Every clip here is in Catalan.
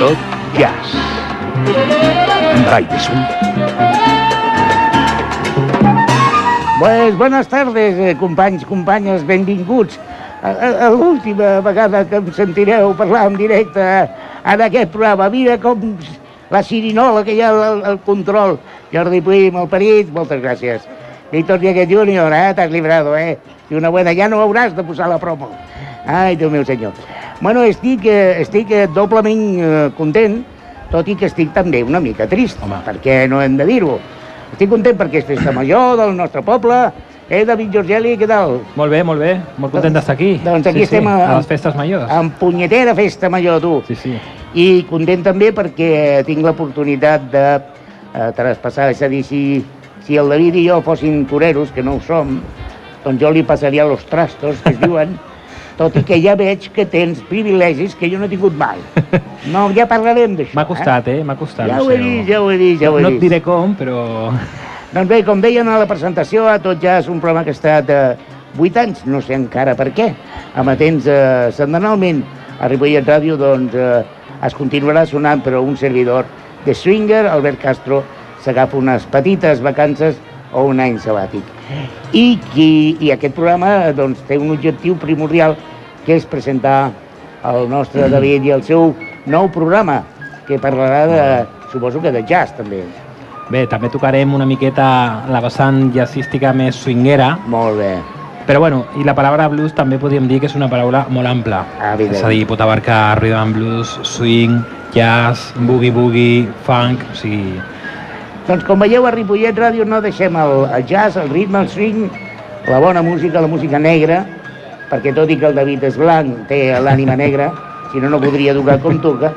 Tot jazz. Rai de Sun. Pues, buenas tardes, eh, companys, companyes, benvinguts. L'última vegada que em sentireu parlar en directe en aquest programa. Mira com la sirinola que hi ha al, control. Jordi Puig, Malparit, moltes gràcies. Víctor Dieguez Júnior, eh, t'has librado, eh? I una buena, ja no hauràs de posar la promo. Ai, Déu meu senyor. Bueno, estic, eh, estic eh, doblement eh, content, tot i que estic també una mica trist, Home. perquè no hem de dir-ho. Estic content perquè és festa major del nostre poble. Eh, David Giorgeli, què tal? Molt bé, molt bé. Molt content d'estar aquí. Doncs aquí sí, estem sí, a- a les festes majors. En punyetera festa major, tu. Sí, sí. I content també perquè tinc l'oportunitat de eh, traspassar, és a dir, si, si el David i jo fossin toreros, que no ho som, doncs jo li passaria los trastos, que es diuen, tot i que ja veig que tens privilegis que jo no he tingut mai. No, ja parlarem d'això. M'ha costat, eh? M'ha costat. Ja ho he vist, ja ho he vist, ja ho he no et diré com, però... Doncs bé, com deien a la presentació, a tot ja és un programa que ha estat eh, 8 anys, no sé encara per què, amatents eh, setmanalment a Ripollet Ràdio, doncs eh, es continuarà sonant, però un servidor de Swinger, Albert Castro, s'agafa unes petites vacances o un any sabàtic. I, qui, i aquest programa doncs, té un objectiu primordial, que és presentar el nostre David i el seu nou programa, que parlarà de, suposo que de jazz també. Bé, també tocarem una miqueta la vessant jazzística més swinguera, Molt bé. però bueno, i la paraula blues també podríem dir que és una paraula molt ampla. Evident. És a dir, pot abarcar rhythm blues, swing, jazz, boogie-boogie, funk, o sigui... Doncs com veieu a Ripollet Ràdio no deixem el, el jazz, el ritme, el swing, la bona música, la música negra, perquè tot i que el David és blanc, té l'ànima negra, si no, no podria tocar com toca.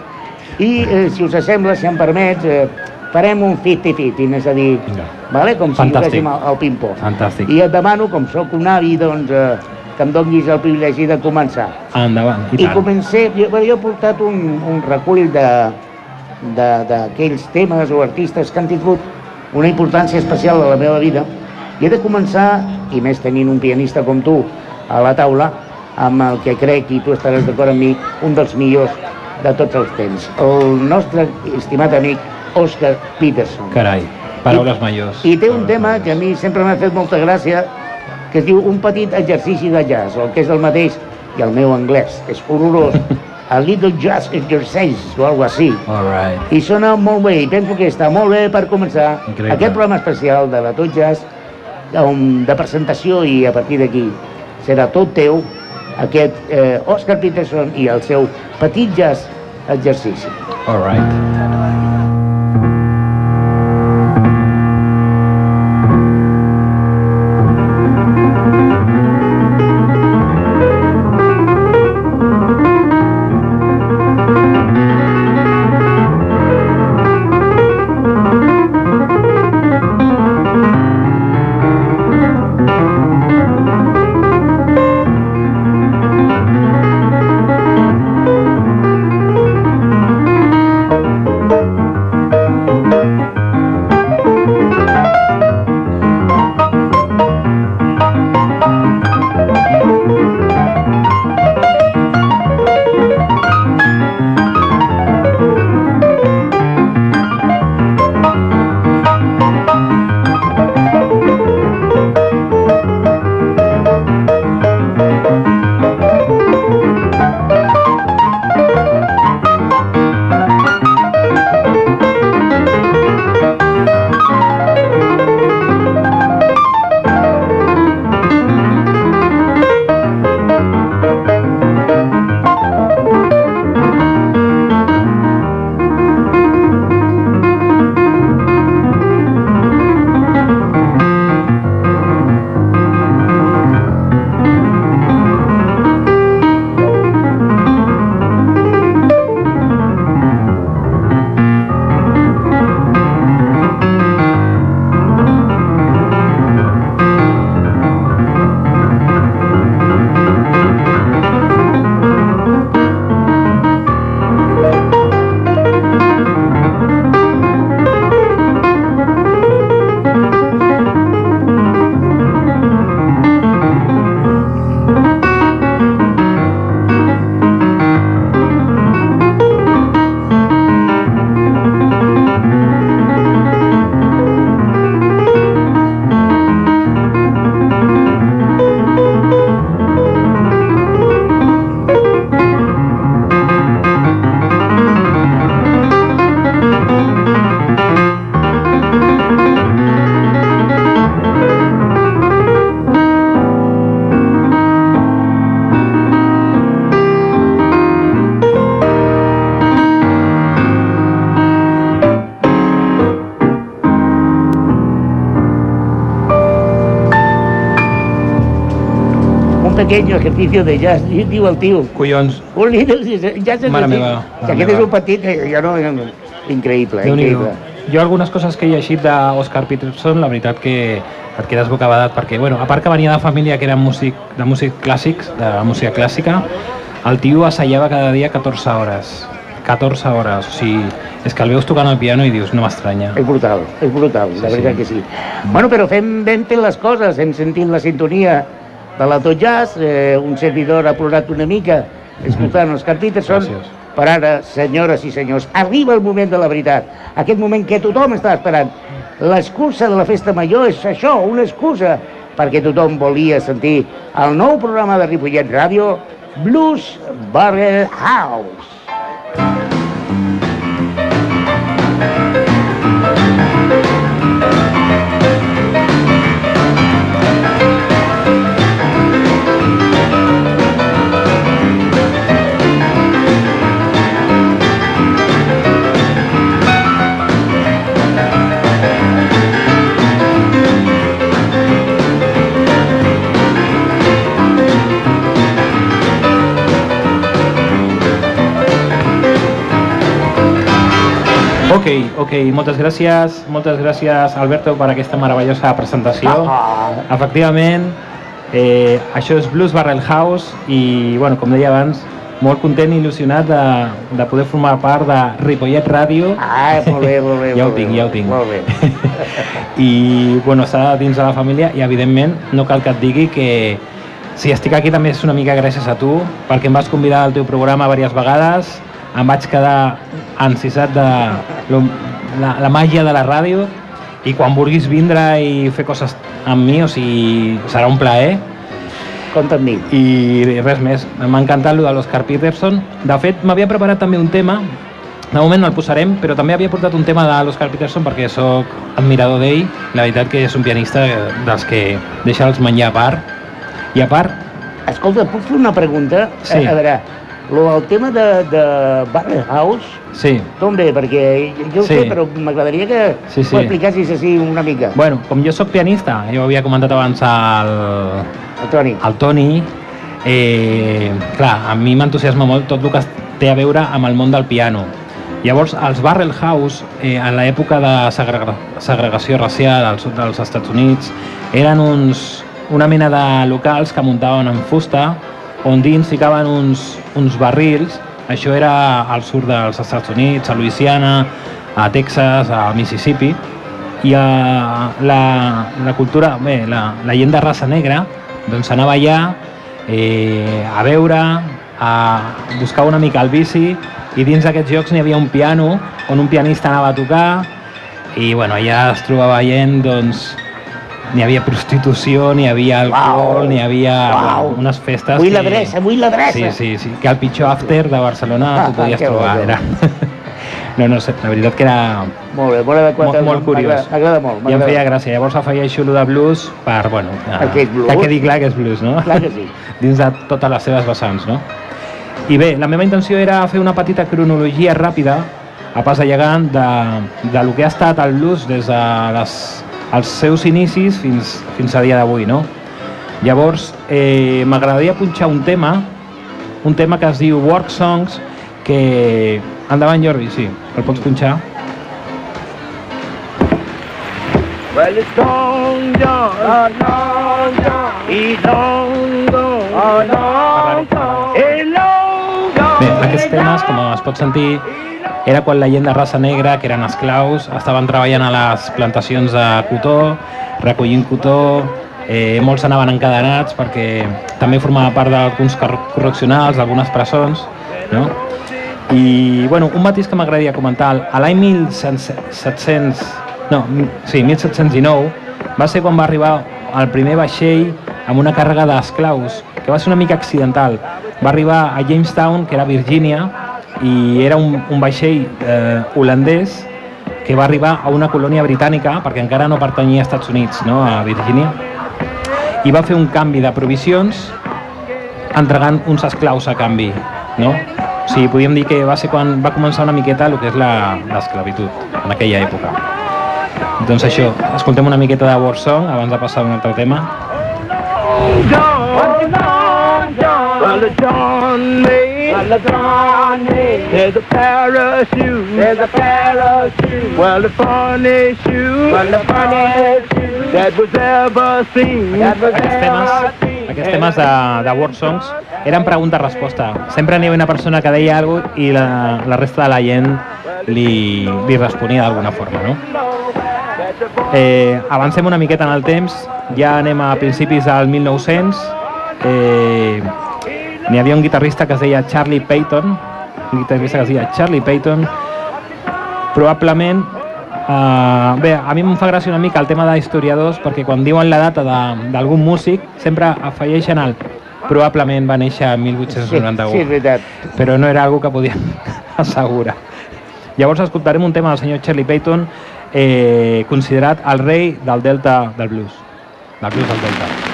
I, eh, si us sembla, si em permets, eh, farem un 50-50, és a dir, Vinga. vale? com si Fantàstic. juguéssim al, ping-pong. Fantàstic. I et demano, com sóc un avi, doncs, eh, que em donis el privilegi de començar. Endavant, i, I tant. comencé, jo, jo he portat un, un recull de- d'aquells temes o artistes que han tingut una importància especial a la meva vida i he de començar, i més tenint un pianista com tu a la taula, amb el que crec, i tu estaràs d'acord amb mi, un dels millors de tots els temps. El nostre estimat amic Oscar Peterson. Carai, paraules majors. I té un tema que a mi sempre m'ha fet molta gràcia, que es diu un petit exercici de jazz, o el que és el mateix, i el meu anglès és horrorós, a little jazz exercise, o alguna així. All right. I sona molt bé, i penso que està molt bé per començar Increïble. aquest programa especial de la Tot Jazz, um, de presentació, i a partir d'aquí serà tot teu, aquest eh, Oscar Peterson i el seu petit jazz exercici. All right. Pequeño ejercicio de jazz, diu el tio. Collons, Un little jazz Mare exercici. meva, mare aquest és un petit, eh, jo no... Increïble, déu nhi increïble. Jo algunes coses que he llegit d'Oscar Peterson, la veritat que et quedes bocabadat, perquè, bueno, a part que venia de família que era músic, de músic clàssics, de música clàssica, el tio assaiava cada dia 14 hores. 14 hores, o sigui, és que el veus tocant el piano i dius, no m'estranya. És brutal, és brutal, la Sí, veritat sí. que sí. Bueno, però fem ben fet les coses, hem sentit la sintonia de la Tot Jazz, eh, un servidor ha plorat una mica escoltant Oscar Peterson, Gràcies. per ara, senyores i senyors, arriba el moment de la veritat, aquest moment que tothom està esperant. L'excusa de la festa major és això, una excusa, perquè tothom volia sentir el nou programa de Ripollet Ràdio, Blues Barrel House. Ok, ok, moltes gràcies, moltes gràcies Alberto per aquesta meravellosa presentació. Ah, Efectivament, eh, això és Blues Barrel House i, bueno, com deia abans, molt content i il·lusionat de, de poder formar part de Ripollet Ràdio ah, molt bé, molt bé. Ja ho tinc, ja ho tinc. Molt bé. i bueno, està dins de la família i evidentment no cal que et digui que si estic aquí també és una mica gràcies a tu perquè em vas convidar al teu programa diverses vegades em vaig quedar encisat de la, la màgia de la ràdio i quan vulguis vindre i fer coses amb mi, o sigui, serà un plaer Compte amb mi. i res més, m'ha encantat lo de l'Oscar Peterson de fet m'havia preparat també un tema de moment no el posarem, però també havia portat un tema de l'Oscar Peterson perquè sóc admirador d'ell. La veritat que és un pianista dels que deixa els menjar a part. I a part, Escolta, puc fer una pregunta? Sí. A, a veure, lo, el tema de, de Barrel House, sí, d'on ve? Perquè jo ho Sí. sé, però m'agradaria que Sí, sí. ho explicassis així una mica. bueno, com jo sóc pianista, jo havia comentat abans al, El Toni. al Toni, eh, clar, a mi m'entusiasma molt tot el que té a veure amb el món del piano. Llavors, els Barrel House, eh, en l'època de segrega segregació racial al sud dels Estats Units, eren uns, una mena de locals que muntaven en fusta, on dins ficaven uns, uns barrils, això era al sud dels Estats Units, a Louisiana, a Texas, a Mississippi, i a la, la cultura, bé, la, la gent de raça negra, doncs anava allà eh, a veure, a buscar una mica el bici, i dins d'aquests jocs n'hi havia un piano, on un pianista anava a tocar, i bueno, allà es trobava gent, doncs, n'hi havia prostitució, n'hi havia alcohol, Uau! n'hi havia bueno, unes festes... Vull que- l'adreça, vull l'adreça. Sí, sí, sí, que el pitjor after de Barcelona Ah, t'ho podies que bo, trobar. que. Era... No, no sé, la veritat que era Molt bé, molt adequat. molt, molt curiós. M'agrada- molt. I em feia gràcia. Llavors afegeixo el de blues per, bueno, Perquè és blues. que quedi clar que és blues, no? Clar que sí. Dins de totes les seves vessants, no? I bé, la meva intenció era fer una petita cronologia ràpida, a pas de llegant, de, de lo que ha estat el blues des de les, els seus inicis fins, fins a dia d'avui, no? Llavors, eh, m'agradaria punxar un tema, un tema que es diu Work Songs, que... Endavant, Jordi, sí, el pots punxar? Well, it's long John, oh, long John, he's long gone, oh, long gone, hey, long gone. Bé, aquests temes, com es pot sentir, era quan la gent de raça negra, que eren esclaus, estaven treballant a les plantacions de cotó, recollint cotó, eh, molts anaven encadenats perquè també formava part d'alguns cor- correccionals, d'algunes presons, no? I, bueno, un matís que m'agradaria comentar, a l'any 1700, no, sí, 1719, va ser quan va arribar el primer vaixell amb una càrrega d'esclaus, que va ser una mica accidental. Va arribar a Jamestown, que era Virgínia, i era un, un vaixell eh, holandès que va arribar a una colònia britànica, perquè encara no pertanyia als Estats Units, no, a Virgínia, i va fer un canvi de provisions entregant uns esclaus a canvi, no? O sigui, podríem dir que va ser quan va començar una miqueta el que és la- l'esclavitud en aquella època. Doncs això, escoltem una miqueta de War Song abans de passar a un altre tema. John, long Well, the John May. Well, the John May. There's a pair of shoes. There's a pair of shoes. Well, the funny shoes. Well, the funny shoes. That was ever seen. That was Aquests temes, aquests temes de, de World Songs eren pregunta-resposta. Sempre n'hi havia una persona que deia alguna cosa i la, la resta de la gent li, li responia d'alguna forma, no? Eh, avancem una miqueta en el temps, ja anem a principis del 1900. Eh, N'hi havia un guitarrista que es deia Charlie Payton, un guitarrista que es deia Charlie Payton, probablement Uh, bé, a mi em fa gràcia una mica el tema d'historiadors perquè quan diuen la data d'algun músic sempre afegeixen el probablement va néixer en 1891 Sí, sí, veritat. però no era algo que podíem assegurar. Llavors escoltarem un tema del senyor Charlie Payton eh, considerat el rei del delta del blues. Del blues del delta.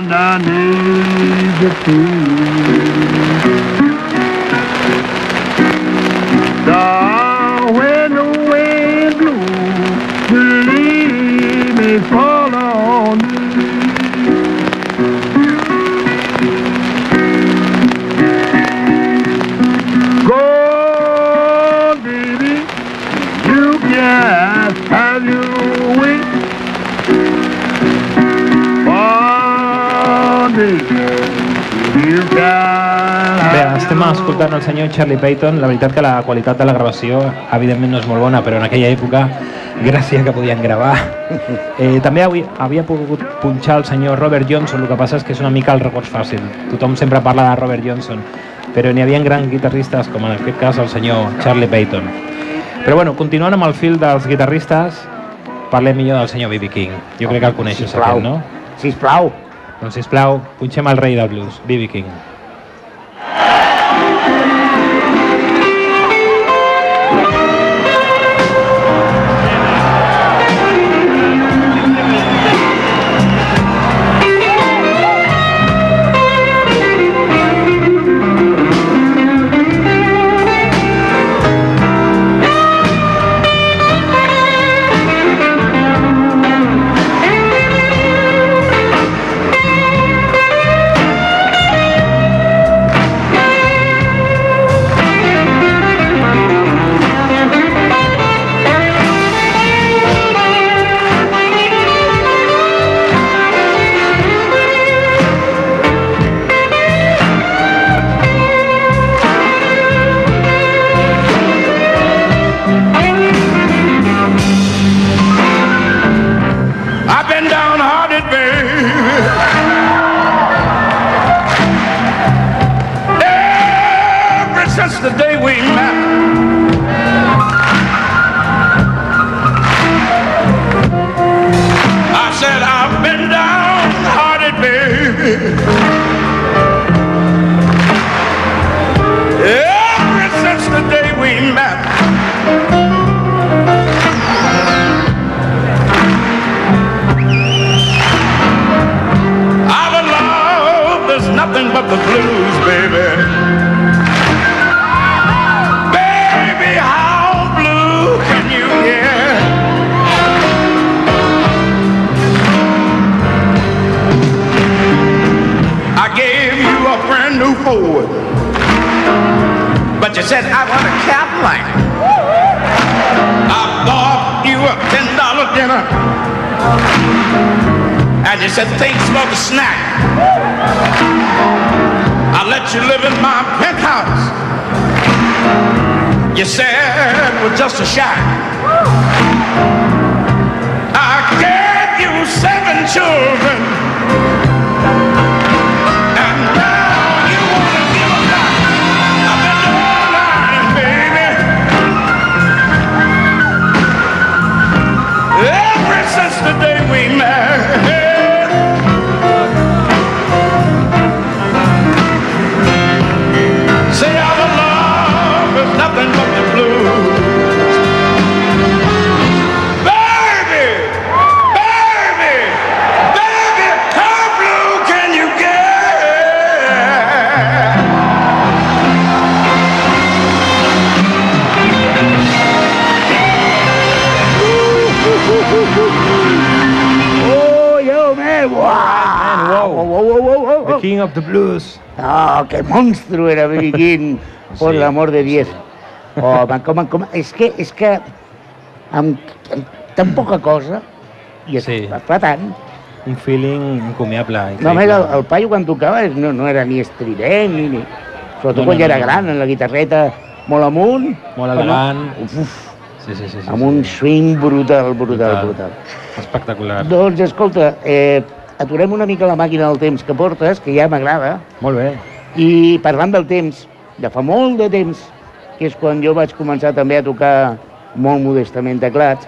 I need you too. El Charlie Payton. La veritat que la qualitat de la gravació, evidentment, no és molt bona, però en aquella època, gràcia que podien gravar. Eh, també avui, havia pogut punxar el senyor Robert Johnson, el que passa és que és una mica el record fàcil. Tothom sempre parla de Robert Johnson, però n'hi havia grans guitarristes, com en aquest cas el senyor Charlie Payton. Però bueno, continuant amb el fil dels guitarristes, parlem millor del senyor B.B. King. Jo crec que el coneixes, Sisplau. aquest, no? Sisplau. Doncs, sisplau, punxem el rei del blues, B.B. King. Qué monstruo era B.B. King, por Sí, l'amor de Dios. Oh, man, com, com, és que, és que amb, amb tan poca cosa, i es Sí. fa tant, Un feeling encomiable. no, increïble. el, el paio quan tocava no, no era ni estrident, ni, ni... sobretot No, quan no, ja era no. gran, en la guitarreta molt amunt, Molt no- elegant. Uf, uf, Sí, sí, sí. sí, amb sí. un swing brutal, brutal, brutal. Espectacular. Doncs, escolta, eh, aturem una mica la màquina del temps que portes, que ja m'agrada, Molt bé. I parlant del temps, de fa molt de temps, que és quan jo vaig començar també a tocar molt modestament teclats,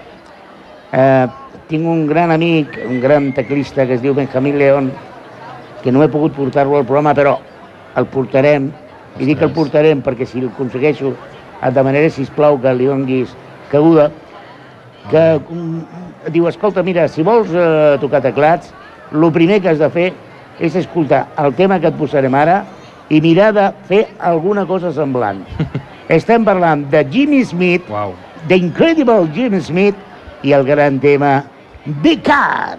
eh, tinc un gran amic, un gran teclista que es diu Benjamín León, que no he pogut portar-lo al programa, però el portarem, i dic que el Ostres. portarem perquè si el aconsegueixo et demanaré, sisplau, que li donguis caguda, que mm, diu, escolta, mira, si vols eh, tocar teclats, el primer que has de fer és escoltar el tema que et posarem ara i mirar de fer alguna cosa semblant. Estem parlant de Jimmy Smith, Uau. The Incredible Jimmy Smith i el gran tema Big Cat.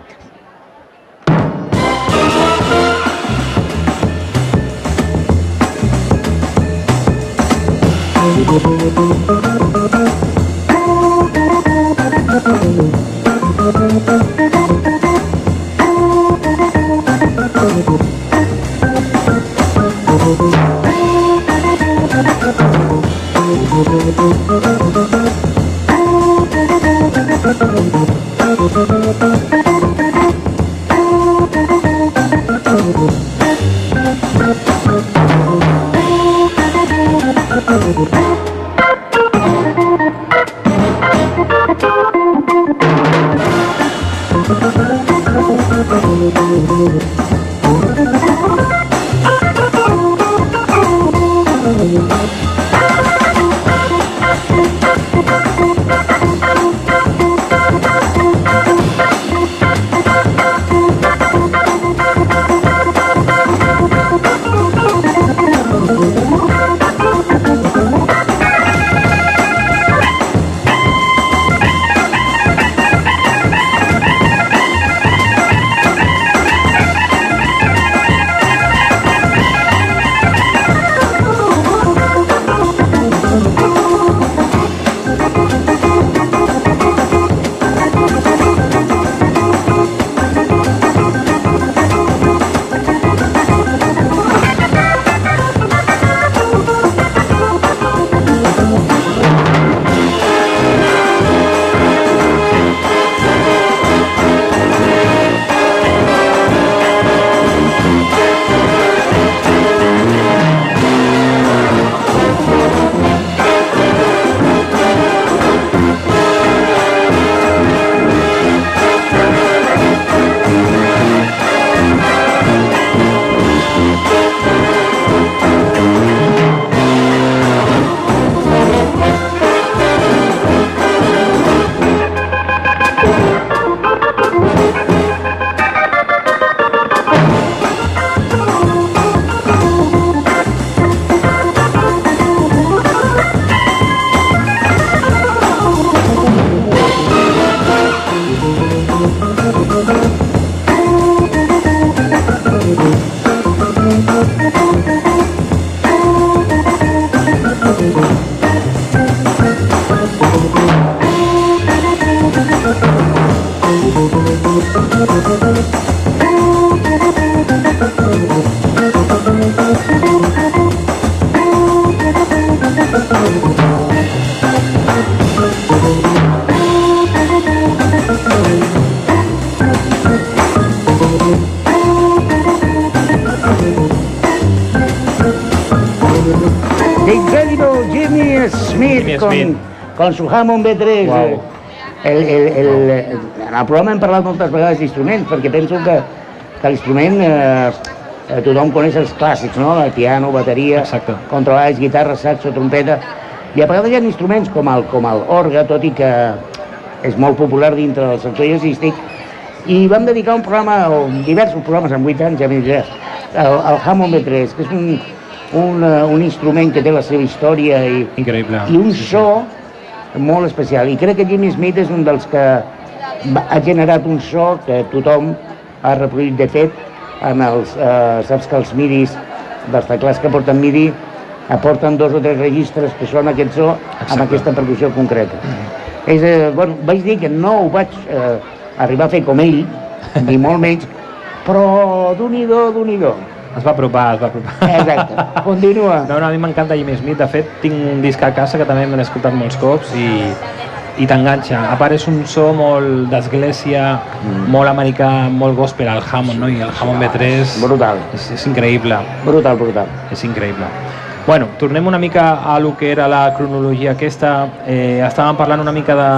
The Thank. Smith, con, Smith. con su Hammond B3. Uau. eh, El, el, el, en el programa hem parlat moltes vegades d'instruments, perquè penso que, que l'instrument eh, eh, tothom coneix els clàssics, no? El piano, bateria, Exacte. contrabaix, guitarra, saxo, trompeta... I a vegades hi ha instruments com el, com el orgue, tot i que és molt popular dintre del sector jazzístic, i vam dedicar un programa, o diversos programes en 8 anys, ja m'he dit, el, el Hammond B3, que és un, un, eh, un instrument que té la seva història i, Increïble. i un so molt especial. I crec que Jimmy Smith és un dels que ha generat un so que tothom ha reproduït. De fet, en els, eh, saps que els midis dels teclats que porten midi aporten dos o tres registres que són aquest so amb Exacte. aquesta percussió concreta. És, eh, bueno, vaig dir que no ho vaig eh, arribar a fer com ell, ni molt menys, però d'un i do, d'un i do. Es va apropar, es va apropar. Exacte. Continua. No, no, a mi m'encanta Jimmy Smith. De fet, tinc un disc a casa que també me l'he escoltat molts cops i, i t'enganxa. A part, és un so molt d'església, Mm. molt americà, molt gospel al Hammond, no? I el Hammond B3 Brutal, és, és increïble, brutal, brutal. és increïble. Bueno, tornem una mica a lo que era la cronologia aquesta. Eh, estàvem parlant una mica de,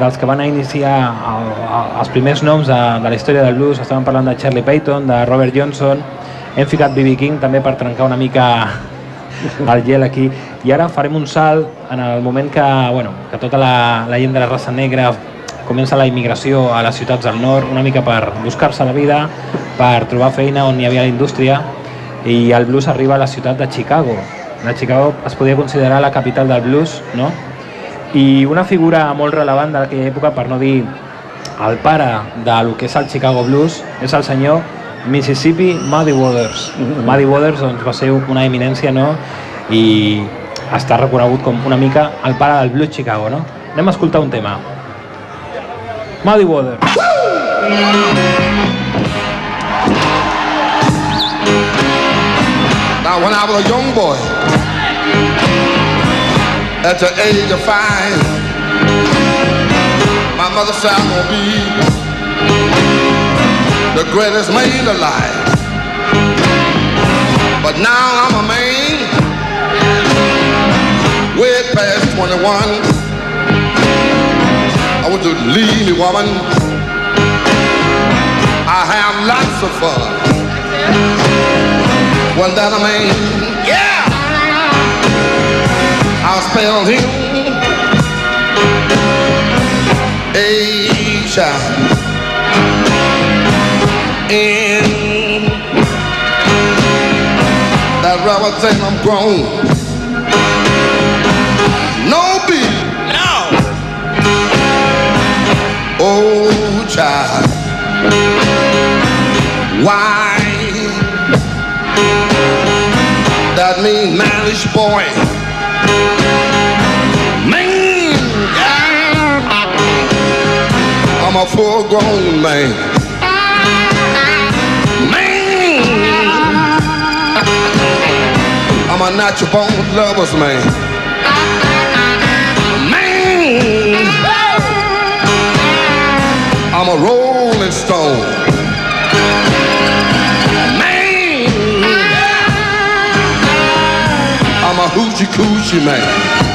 dels que van a iniciar el, el, els primers noms de, de la història del blues. Estàvem parlant de Charlie Payton, de Robert Johnson, hem ficat B.B. King també per trencar una mica el gel aquí i ara farem un salt en el moment que, bueno, que tota la, la gent de la raça negra comença la immigració a les ciutats del nord una mica per buscar-se la vida per trobar feina on hi havia la indústria i el blues arriba a la ciutat de Chicago la Chicago es podia considerar la capital del blues no? i una figura molt relevant d'aquella època per no dir el pare de lo que és el Chicago Blues és el senyor Mississippi Muddy Waters. Muddy Waters doncs, va ser una eminència no? i està reconegut com una mica el pare del blues Chicago. No? Anem a escoltar un tema. Muddy Waters. Now, when I was a young boy, at the age of five, my mother said I'm gonna be the greatest man alive. But now I'm a man, way past 21. I want to leave me, woman. I have lots of fun. One that I mean, yeah. I'll spell him H N. That rubber thing I'm grown. No B. No. Oh, child. Why? That means mannish boy. Man, yeah. I'm a full grown. Man, I'm a natural born lover's man. Man, I'm a rolling stone. Man, I'm a hoochie coochie man.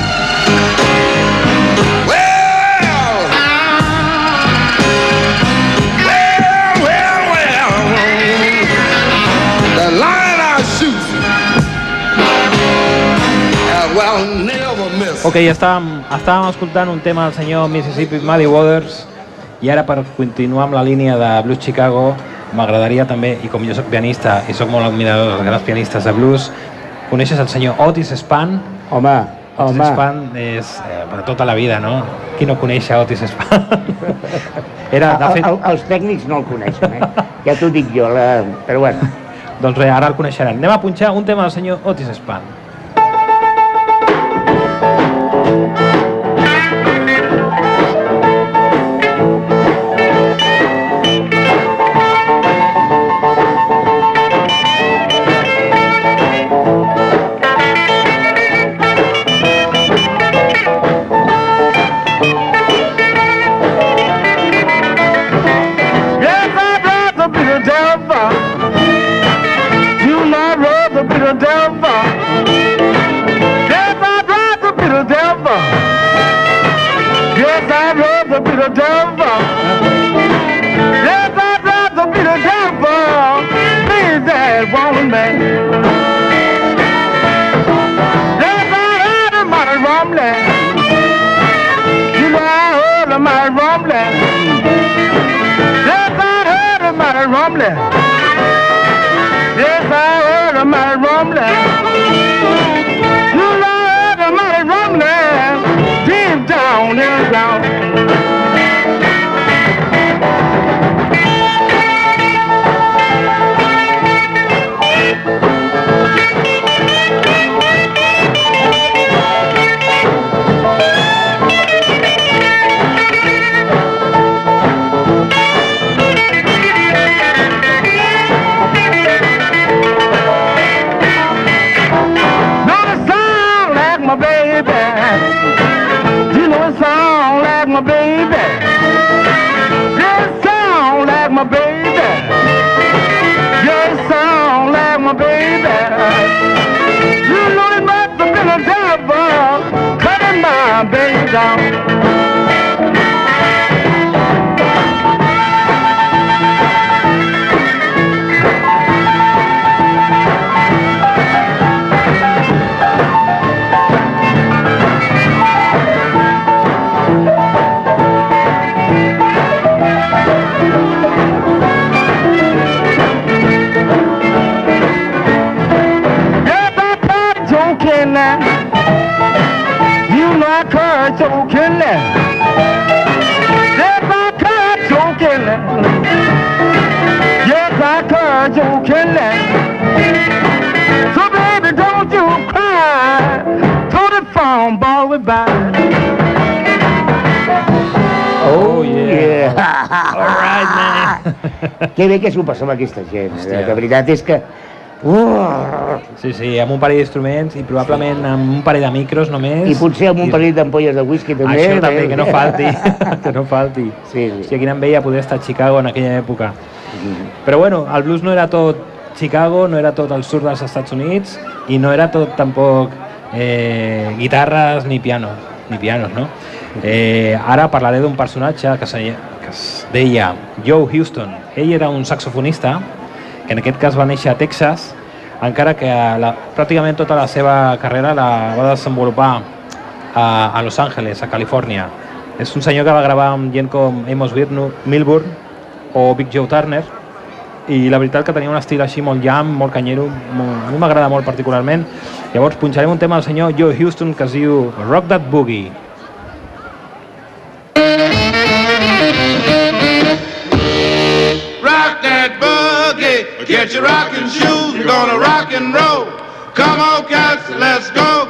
Ok, estàvem, estàvem escoltant un tema del senyor Mississippi Muddy Waters i ara per continuar amb la línia de Blues Chicago m'agradaria també, i com jo sóc pianista i sóc molt admirador dels grans pianistes de blues, coneixes el senyor Otis Spann? Home, Otis home, Spann és eh, per tota la vida, no? Qui no coneix a Otis Spann? Era, de el, fet, el, els tècnics no el coneixen, eh? Ja t'ho dic jo, la... però bueno. doncs res, ara el coneixeran. Anem a punxar un tema del senyor Otis Spann. baby. Que bé que s'ho passa amb aquesta gent. Hòstia. La veritat és que... Uh, Sí, sí, amb un parell d'instruments i probablement amb un parell de micros només. I potser amb un parell d'ampolles de whisky també. Això també, bé. que no falti. que no falti. Sí, sí. Si quina enveja poder estar a Chicago en aquella època. Però bueno, el blues no era tot Chicago, no era tot el sud dels Estats Units i no era tot tampoc eh, guitarres ni pianos, ni pianos, no? Eh, ara parlaré d'un personatge que, se, es deia Joe Houston. Ell era un saxofonista que en aquest cas va néixer a Texas, encara que la, pràcticament tota la seva carrera la va desenvolupar a, a Los Angeles, a Califòrnia. És un senyor que va gravar amb gent com Amos Milburn o Big Joe Turner i la veritat que tenia un estil així molt jam, molt canyero, molt, a mi m'agrada molt particularment. Llavors punxarem un tema del senyor Joe Houston que es diu Rock That Boogie. Get your rocking shoes, we're gonna rock and roll. Come on, cats, let's go.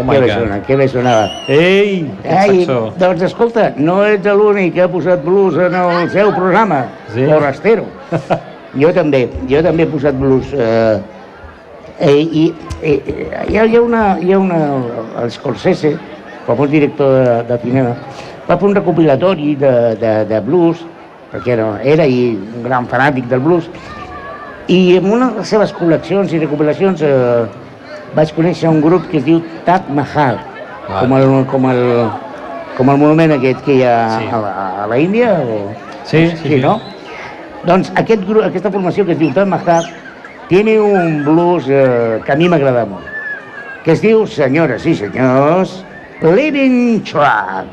Oh bé God. sona, que bé sonava. Ei, Ai, saxó. doncs escolta, no ets l'únic que ha posat blues en el seu programa, Sí. Forastero. Jo també, jo també he posat blues. Eh, eh, i eh, eh, hi, ha, hi ha una, hi ha una, el Scorsese, famós director de, de cinema, va fer un recopilatori de, de, de blues, perquè era, era i un gran fanàtic del blues, i en una de les seves col·leccions i recopilacions eh, vaig conèixer un grup que es diu Taj Mahal, Val. com el, com, el, com el monument aquest que hi ha Sí. a, la, a la Índia. O... Sí, sí, sí. no? Doncs aquest grup, aquesta formació que es diu Taj Mahal tiene un blues eh, que a mi m'agrada molt, que es diu, senyores i senyors, Living Truck.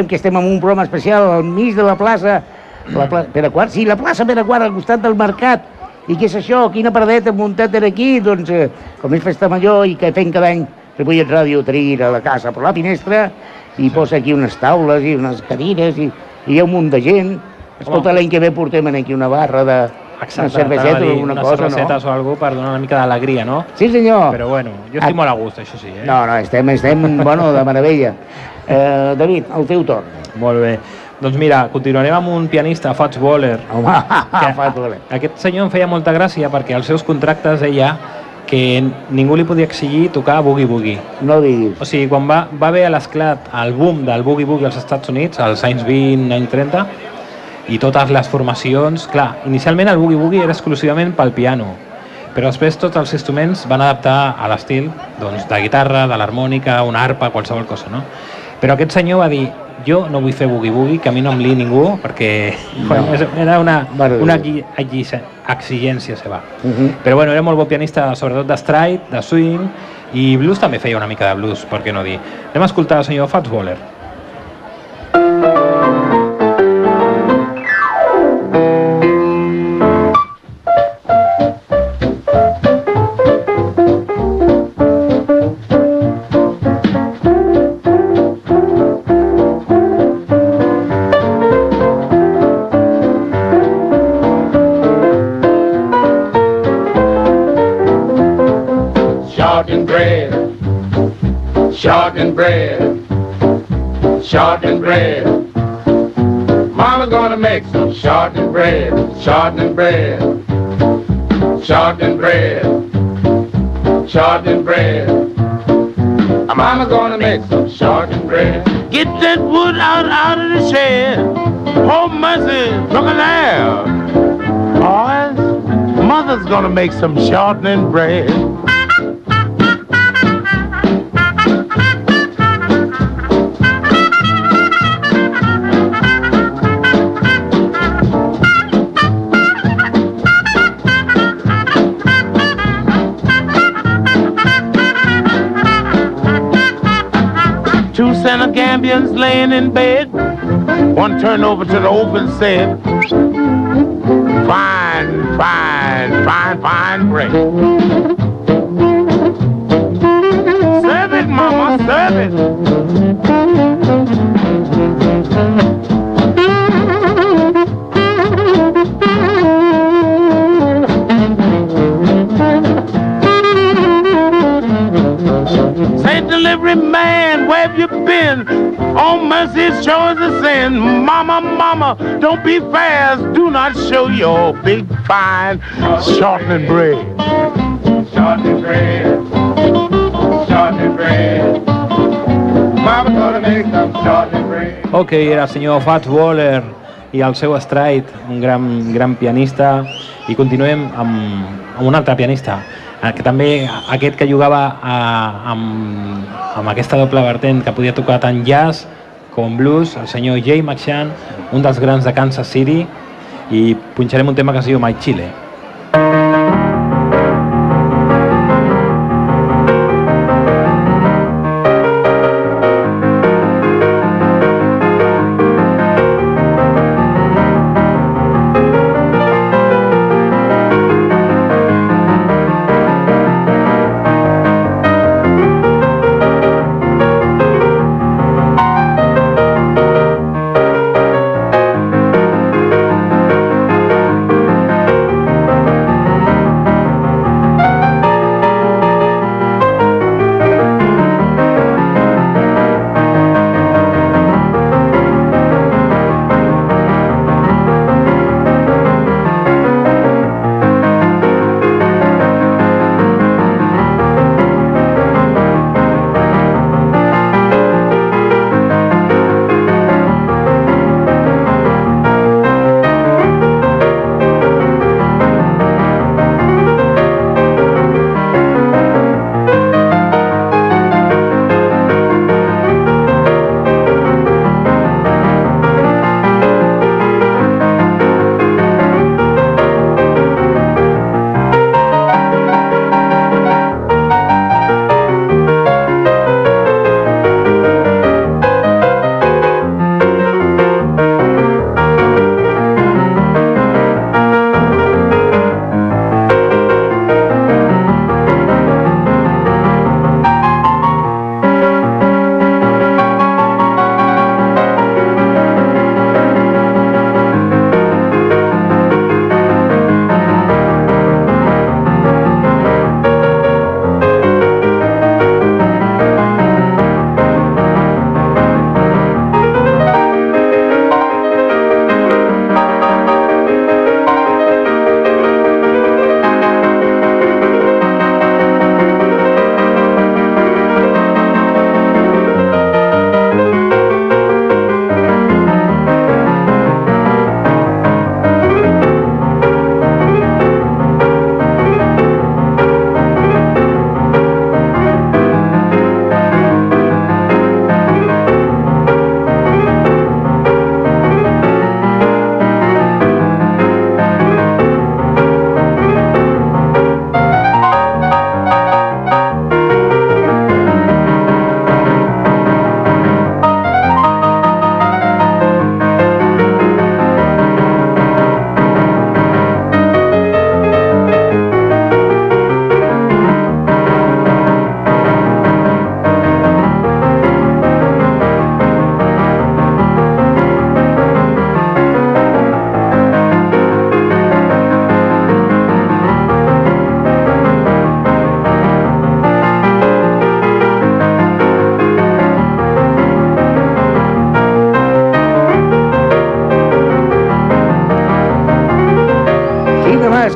Recordem que estem en un programa especial al mig de la plaça, la pla Pere Quart, sí, la plaça Pere Quart, al costat del mercat. I què és això? Quina paradeta muntat per aquí? Doncs, eh, com és festa major i que fem cada any Ripollet Ràdio tira la casa per la finestra i posa aquí unes taules i unes cadires i, i hi ha un munt de gent. Escolta, l'any que ve portem aquí una barra de una cerveseta o alguna cosa, no? o alguna per donar una mica d'alegria, no? Sí, senyor. Però bueno, jo estic molt a gust, això sí, eh? No, no, estem, estem bueno, de meravella. Eh, David, el teu torn. Molt bé. Doncs mira, continuarem amb un pianista, Fats Waller. Home, que fa voler. Aquest senyor em feia molta gràcia perquè als seus contractes deia que ningú li podia exigir tocar boogie-boogie. No diguis. O sigui, quan va, va haver l'esclat, el boom del boogie-boogie als Estats Units, als anys 20, anys 30, i totes les formacions... Clar, inicialment el boogie-boogie era exclusivament pel piano, però després tots els instruments van adaptar a l'estil doncs, de guitarra, de l'harmònica, una arpa, qualsevol cosa, no? Però aquest senyor va dir, jo no vull fer boogie-boogie, que a mi no em li ningú, perquè bueno, era una, una exigència seva. Uh -huh. Però bueno, era molt bon pianista, sobretot de stride, de swing, i blues també feia una mica de blues, per què no dir. Anem a escoltar el senyor Fats Waller. Short and bread, short and bread, short and bread, short and bread. Mama's gonna make some short and bread. Get that wood out, out of the shed. Oh, mercy, look there. Boys, mother's gonna make some shortening bread. Senegambians laying in bed. One turned over to the open said, Fine, fine, fine, fine bread. Delivery man, where have you been? Oh, mercy, it sure is a sin. Mama, mama, don't be fast. Do not show your big, fine shortening bread. Short and bread, short and bread. Mama's gonna make some short bread. Ok, era el senyor Fats Waller i el seu Stride, un gran, gran pianista. I continuem amb, amb un altre pianista, que també aquest que jugava a, amb, amb aquesta doble vertent, que podia tocar tant jazz com blues, el senyor Jay McShann, un dels grans de Kansas City, i punxarem un tema que es diu My Chile.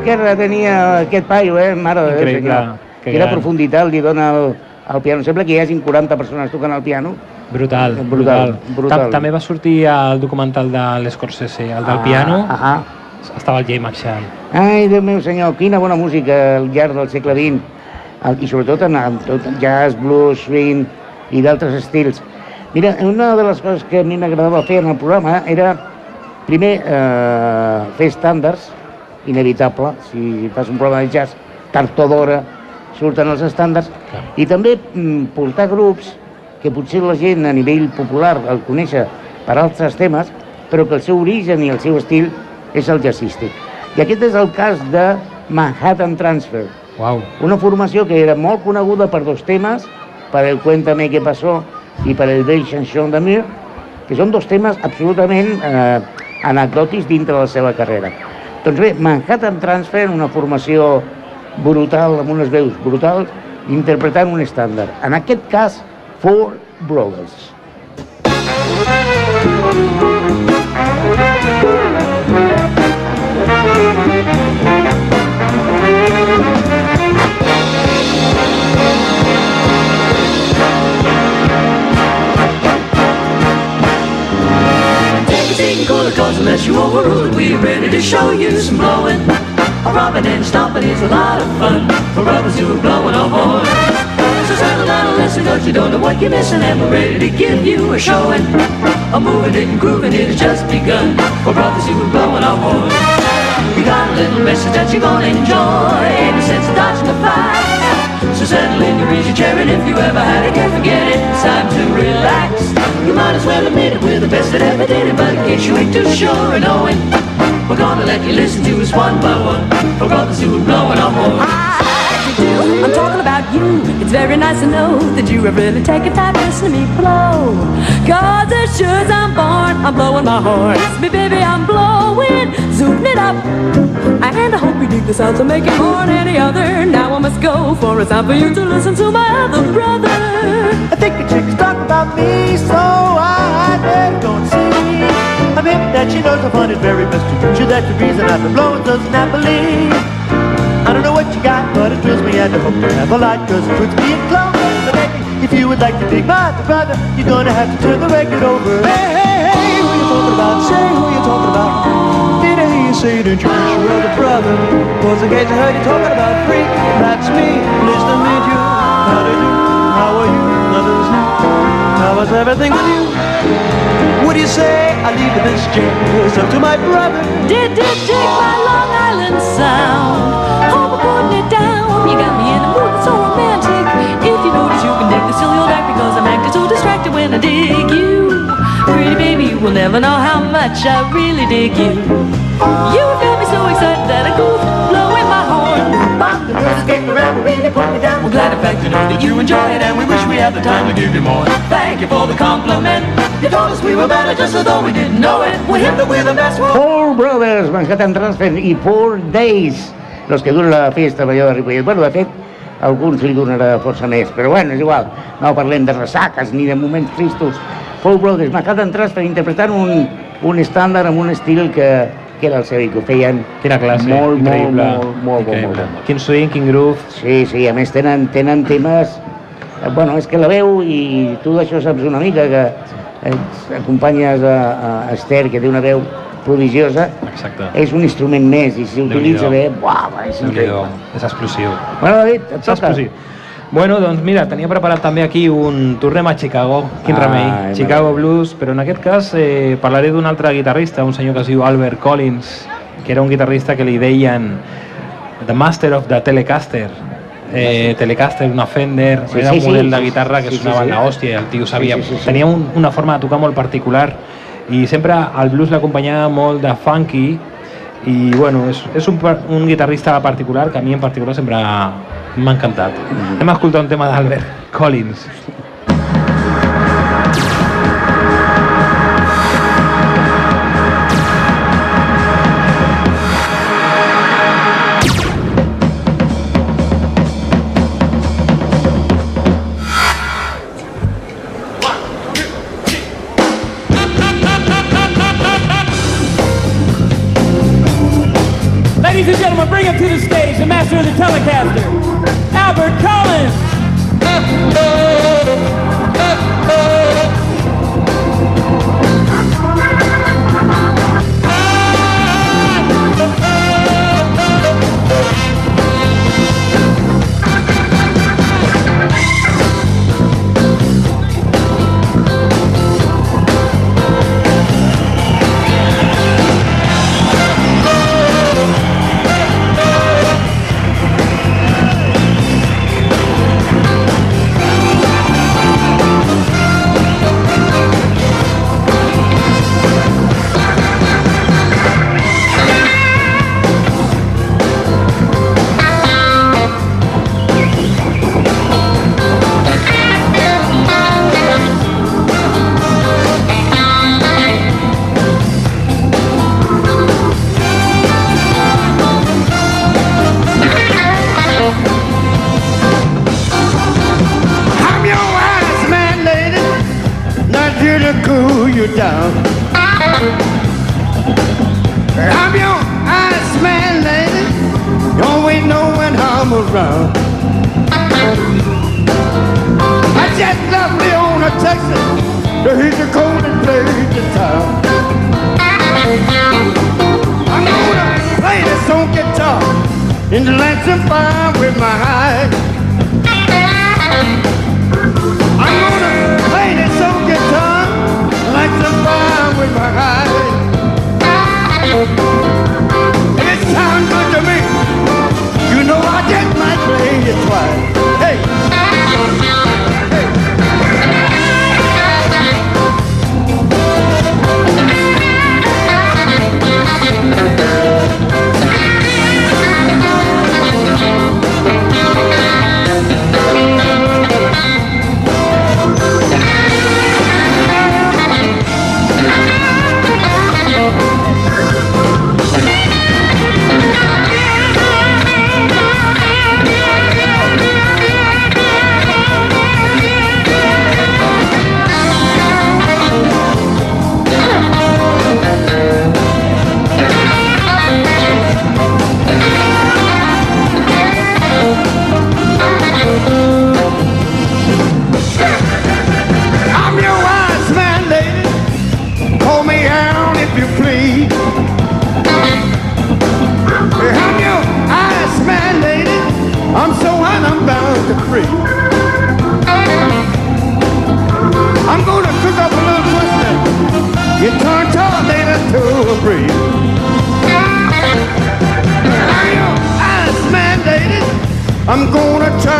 Esquerra tenia aquest paio, eh? Mare de Déu, senyor. que Quina gran. profunditat li dona al, al piano. Sembla que hi hagin 40 persones tocant el piano. Brutal, Brutal, brutal. brutal. Tam- També va sortir el documental de l'Scorsese, el del piano, Ah, estava el Jay Marshall. Ai, Déu meu senyor, quina bona música al llarg del segle XX. El- I sobretot en, en tot jazz, blues, swing i d'altres estils. Mira, una de les coses que a mi m'agradava fer en el programa era, primer, eh, fer estàndards, inevitable, si fas un programa de jazz, tard o d'hora surten els estàndards, i també mm, portar grups que potser la gent a nivell popular el conèixer per altres temes, però que el seu origen i el seu estil és el jazzístic. I aquest és el cas de Manhattan Transfer, Uau. una formació que era molt coneguda per dos temes, per el Cuéntame què passó i per el Bell Chanson de Mir, que són dos temes absolutament eh, anecdòtics dintre de la seva carrera. Doncs bé, Manhattan Transfer, una formació brutal, amb unes veus brutals, interpretant un estàndard. En aquest cas, Four Brothers. Take unless you overruled. We're ready to show you some blowing. A robbing and stomping is a lot of fun for brothers who are blowing a horn. So settle down and listen, cause you don't know what you're missing, and we're ready to give you a showing. A moving it and grooving it has just begun. For brothers who are blowing our horn. We got a little message that you're gonna enjoy. Ain't no sense of dodging the fight. So settle in your easy chair, and if you ever had it, can't forget it. It's time to relax. You might as well admit it, we're the best that ever did it. But in case you ain't too sure of knowing, we're gonna let you listen to us one by one. For brothers who are blowing our horn. I'm talking about you. It's very nice to know that you have really taken time to listen to me blow. Cause as sure as I'm born, I'm blowing my horn. It's me, baby, I'm blowing, zooming it up. And I hope you dig the sounds of making more than any other. Now I must go, for it's time for you to listen to my other brother. I think the chick's talk about me, so I and see. I'm hip that she knows the fun is very best to you. That's the reason I've been blowing so snappily. I don't know what you got, but it thrills me and I hope you have a lot, cause it puts me in clover. But if you would like to dig my other brother, you're gonna have to turn the record over. Hey, hey, hey, who you talking about? Say who you talking about. Did I hear you say you'd introduce your other brother? Was in case I heard you talking about freak. That's me, pleased to meet you. How do you do? How are you? Others. How was everything with you? What do you say? I leave the mischief up to my brother. Did did dig my Long Island sound? Hope I'm putting it down. You got me in a mood that's so romantic. If you notice, you can dig the silly old act because I'm acting so distracted when I dig you. Pretty baby, you will never know how much I really dig you. You got me so excited that I my Bop, the girls came around really put me down. We're glad in fact to know that you enjoy it, and we wish we had the time to give you more. Thank you for the compliment. You told us we were better just as though we didn't know it. We hit that we're the best. We're Four Brothers, Manhattan Transfer i Four Days, los que dura la festa major de Ripollet. Bueno, de fet, alguns li donarà força més, però bueno, és igual. No parlem de ressaques ni de moments tristos. Four Brothers, Manhattan Transfer, interpretant un, un estàndard amb un estil que, que era el seu i que ho feien Quina classe, molt, molt, molt, molt, molt, molt, molt. Quin swing, quin groove. Sí, sí, a més tenen, tenen temes... eh, Bueno, és que la veu, i tu d'això saps una mica, que eh, acompanyes a, a Esther, que té una veu prodigiosa, Exacte. és un instrument més, i si l'utilitza bé, buah, és increïble. És explosiu. Bueno, David, et toca. Bueno, doncs mira, tenia preparat també aquí un Tornem a Chicago, quin remei, Chicago. Blues, però en aquest cas eh, parlaré d'un altre guitarrista, un senyor que es diu Albert Collins, que era un guitarrista que li deien The Master of the Telecaster. Eh, Telecaster, una Fender, Sí, era un sí, model de sí, guitarra que sí, sonava sí. la hòstia, el tio sabia, Sí, sí, sí, sí. tenia un, una forma de tocar molt particular i sempre el blues l'acompanyava molt de funky i bueno, és, és un guitarrista particular que a mi en particular sempre m'ha encantat. Anem a escoltar un tema d'Albert Collins. Texas. the There's a golden place in town. I'm gonna play this on guitar in the Lansing fire with my eyes. I'm gonna play this on guitar, Lansing fire with my eyes. It's time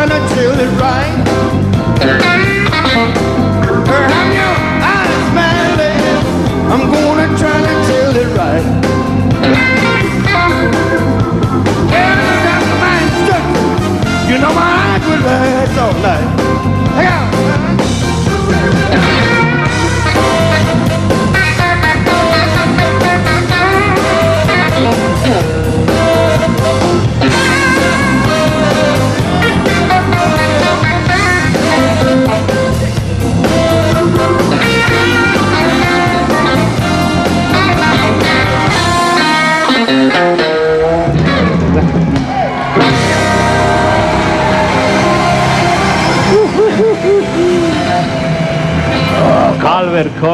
gonna try to chill it right.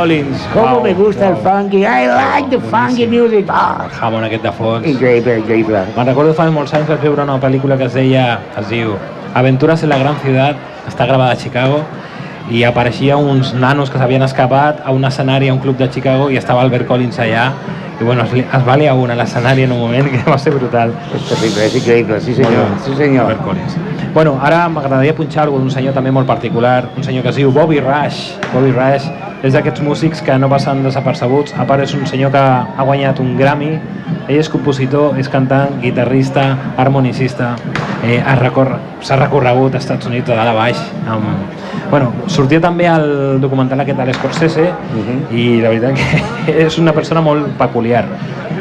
Collins. ¿Cómo me gusta el funky? I like the funky music. Ah, jamón aquest de fons. increïble, increïble. Me'n recordo fa molts anys vaig veure una pel·lícula que es deia, es diu Aventuras en la gran ciudad, està gravada a Chicago i apareixia uns nanos que s'havien escapat a un escenari a un club de Chicago i estava Albert Collins allà i bueno, es, es va liar una a l'escenari en un moment que va ser brutal. És terrible, és increïble, sí senyor, sí senyor. Albert Collins. Bueno, ara m'agradaria punxar algú d'un senyor també molt particular, un senyor que es diu Bobby Rush. Bobby Rush és d'aquests músics que no passen desapercebuts, a part és un senyor que ha guanyat un Grammy, ell és compositor, és cantant, guitarrista, harmonicista, eh, recor- s'ha recorregut als Estats Units de dalt a baix. Amb... Bueno, sortia també al documental aquest de l'Scorsese i la veritat que és una persona molt peculiar.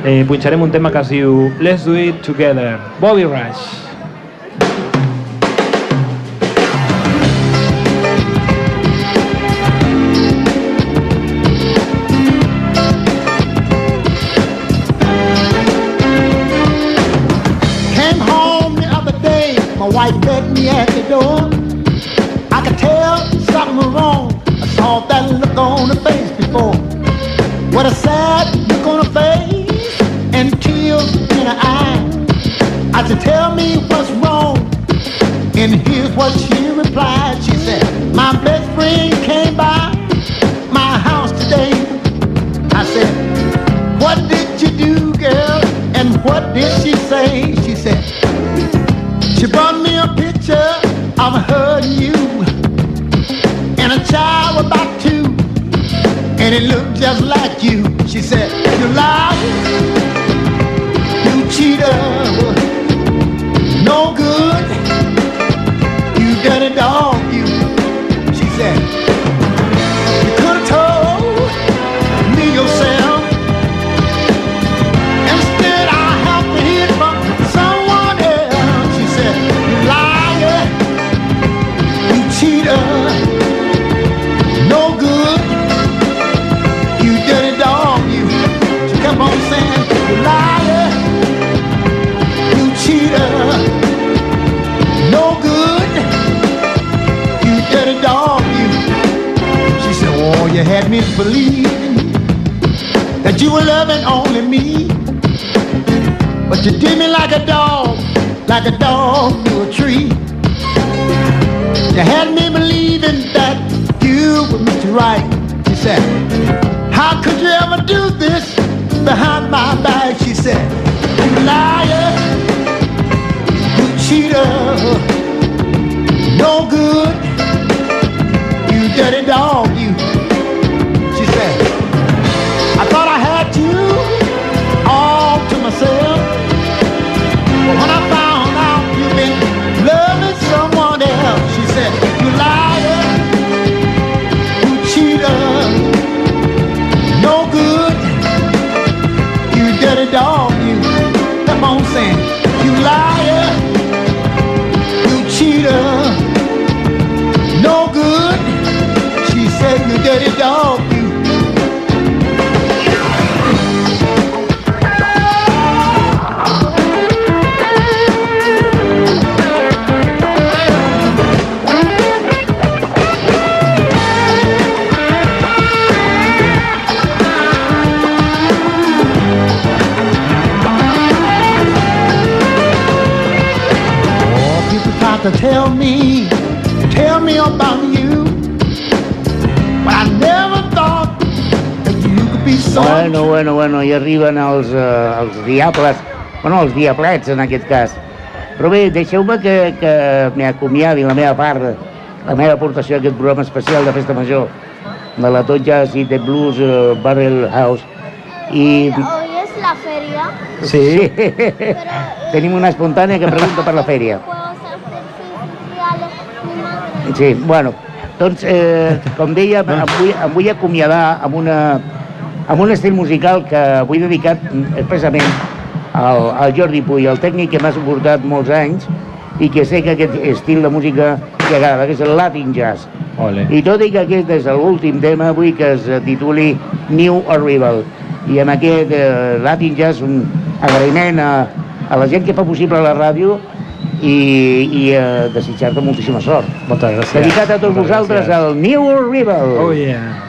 Eh, punxarem un tema que es diu Let's Do It Together, Bobby Rush. Wife met me at the door. I could tell something was wrong. I saw that look on her face before. What a sad look on her face and tears in her eyes. I said, tell me what's wrong. And here's what she replied. She said, my best friend came by my house today. I said, what did you do, girl? And what did she say? And it looked just like you. She said, you liar, you cheater, you had me believing that you were loving only me." But you did me like a dog, like a dog to a tree. You had me believing that you were Mr. Right. She said, how could you ever do this behind my back. She said, You liar, you cheater, no good, you dirty dog, bueno, bueno, i arriben els, eh, els diables, bueno, els diablets en aquest cas. Però bé, deixeu-me que, que m'acomiadi la meva part, la meva aportació a aquest programa especial de Festa Major de la Tot Jazz i The Blues eh, Barrel House. I Hoy es la feria. sí, tenim una espontània que pregunta per la madre. Sí, bueno, doncs, eh, com deia, em vull, em vull acomiadar amb, una, amb un estil musical que vull dedicat expressament al, al Jordi Puy, el tècnic que m'ha suportat molts anys i que sé que aquest estil de música que agrada, que és el Latin Jazz. Ole. I tot i que aquest és l'últim tema, vull que es tituli New Arrival. I amb aquest eh, Latin Jazz un agraïment a, a la gent que fa possible la ràdio i, i eh, desitjar-te moltíssima sort. Moltes gràcies. Dedicat a tots Moltes vosaltres gràcies. al New Arrival. Oh, yeah.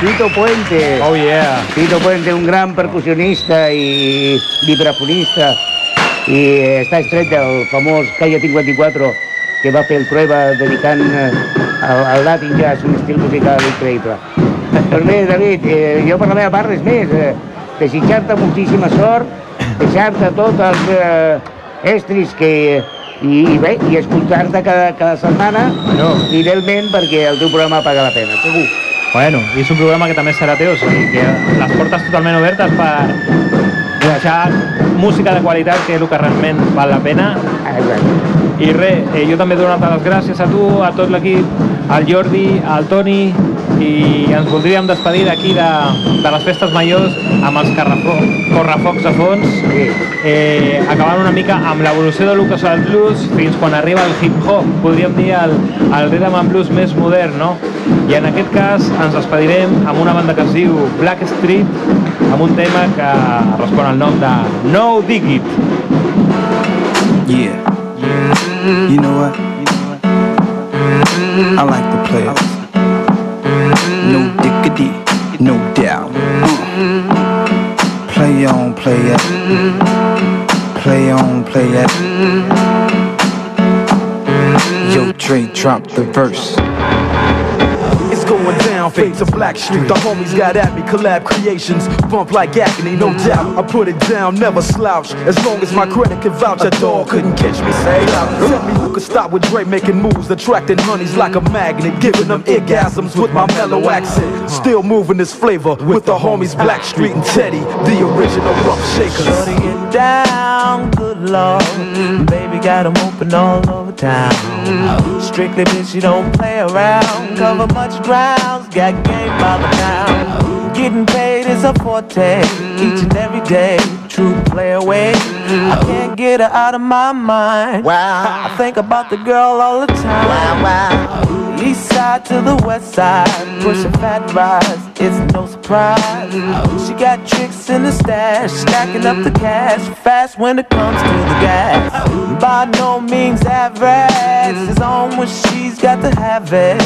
Tito Puente. Oh yeah. Tito Puente, un gran percussionista i vibrafonista i està estret del famós Calle 54 que va fer el prueba dedicant eh, al, al Latin Jazz, un estil musical increïble. Doncs bé, David, eh, jo per la meva part res més, eh, desitjar-te moltíssima sort, deixar-te tots els eh, estris que, i, i bé, i escoltar-te cada, cada setmana Bueno. fidelment perquè el teu programa paga la pena, segur. Bueno, i és un programa que també serà teu, o sigui que les portes totalment obertes per deixar música de qualitat, que és el que realment val la pena. Exacte. I res, eh, jo també he donat les gràcies a tu, a tot l'equip, al Jordi, al Toni, i ens voldríem despedir d'aquí de, de les festes majors amb els correfocs a fons, Sí. eh, acabant una mica amb l'evolució de Lucas al blues fins quan arriba el hip-hop, podríem dir el, el rhythm and blues més modern, no? I en aquest cas ens despedirem amb una banda que es diu Black Street, amb un tema que respon al nom de No Dig It. Yeah. You know what? I like the play it. No diggity, no doubt. Uh. Play on, play it. Play on, play it. Yo, Dre, drop the verse. It's going down, fade to Black Street. The homies got at me, collab creations, bump like agony, no doubt. I put it down, never slouch. As long as my credit can vouch, a dog couldn't catch me. Say, uh, tell me who could stop with Dre making moves, attracting honeys like a magnet, giving them orgasms with my mellow accent. Still moving this flavor with the homies Black Street and Teddy, the original rough shakers. Shorty get down, good lord. Mm-hmm. Baby got 'em open all over town. Strictly bitch, you don't play around. Cover much grounds, got game by the pound. Getting paid is a forte, each and every day. True play away. I can't get her out of my mind. Wow. I think about the girl all the time. Wow, wow. East side to the west side, pushing fat rise, it's no surprise. She got tricks in the stash, stacking up the cash, fast when it comes to the gas. By no means average, it's on when she's got to have it.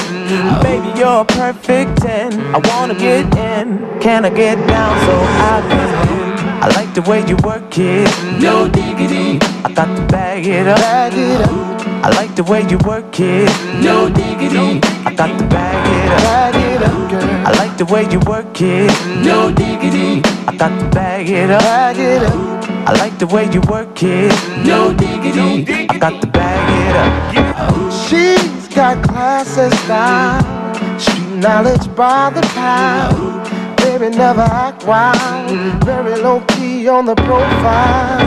Baby, you're a perfect 10, I wanna get in, can I get down so I can? I like the way you work it, no diggity. I got to bag it up, bag it up. I like the way you work it. No diggity. I got to bag it up. Bag it up, girl. I like the way you work it. No diggity. I got to bag it up. Bag it up. I like the way you work it. No diggity. I got to bag it up. She's got class and style, street knowledge by the pound. Baby, never act wild, very low key on the profile.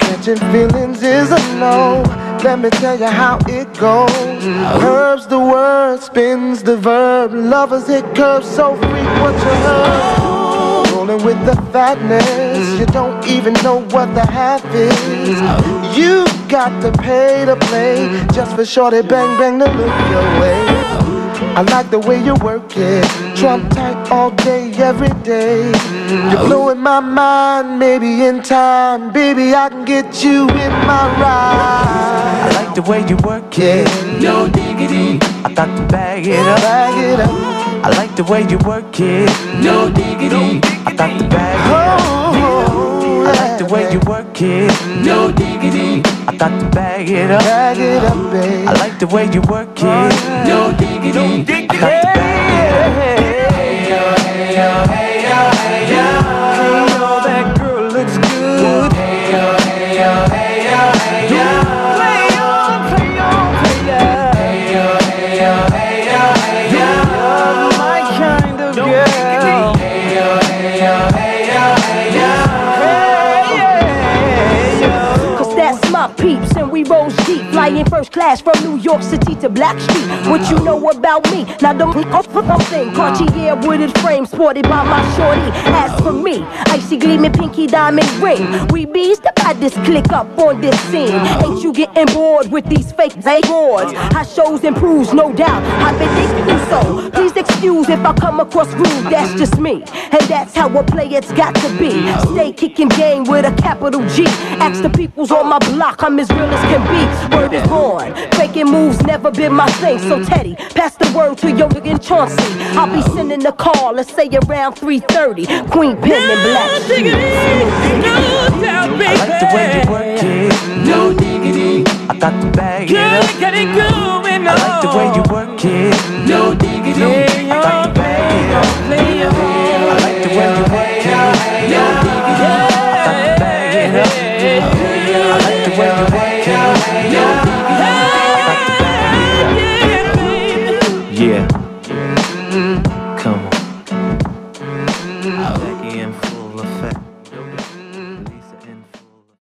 Catching feelings is a no. Let me tell you how it goes. Curves the word, spins the verb. Lovers hit curves so frequent you heard. Rolling with the fatness, you don't even know what the half is. You got to pay to play just for shorty bang bang to look your way. I like the way you work it, trump tight all day, every day. You're blowing my mind, maybe in time, baby I can get you in my ride. I like the way you work it. No diggity. I got to bag it up. Bag it up. I like the way you work it. No diggity. I got to bag it up. Oh, I like the way you work it. No diggity. I got to bag it up. Bag it up, babe. I like the way you work it. No diggity. I got to first class from New York City to Black Street. What you know about me? Now don't off for nothing Cartier wooded frame sported by my shorty. As for me, icy gleaming pinky diamond ring. We bees the baddest click up on this scene. Ain't you getting bored with these fake awards? How shows improves, no doubt I've been thinking so. Please excuse if I come across rude, that's just me. And that's how a player's got to be. Stay kicking game with a capital G. Ask the peoples on my block, I'm as real as can be. Word is born. Faking moves never been my thing. So Teddy, pass the word to your nigga Chauncey. I'll be sending a call, let's say around 3:30. Queen Pen and Black. I like the way you work it. No diggity. I got to bag it up. Get it going I like the way you work it. No diggity. I got to bag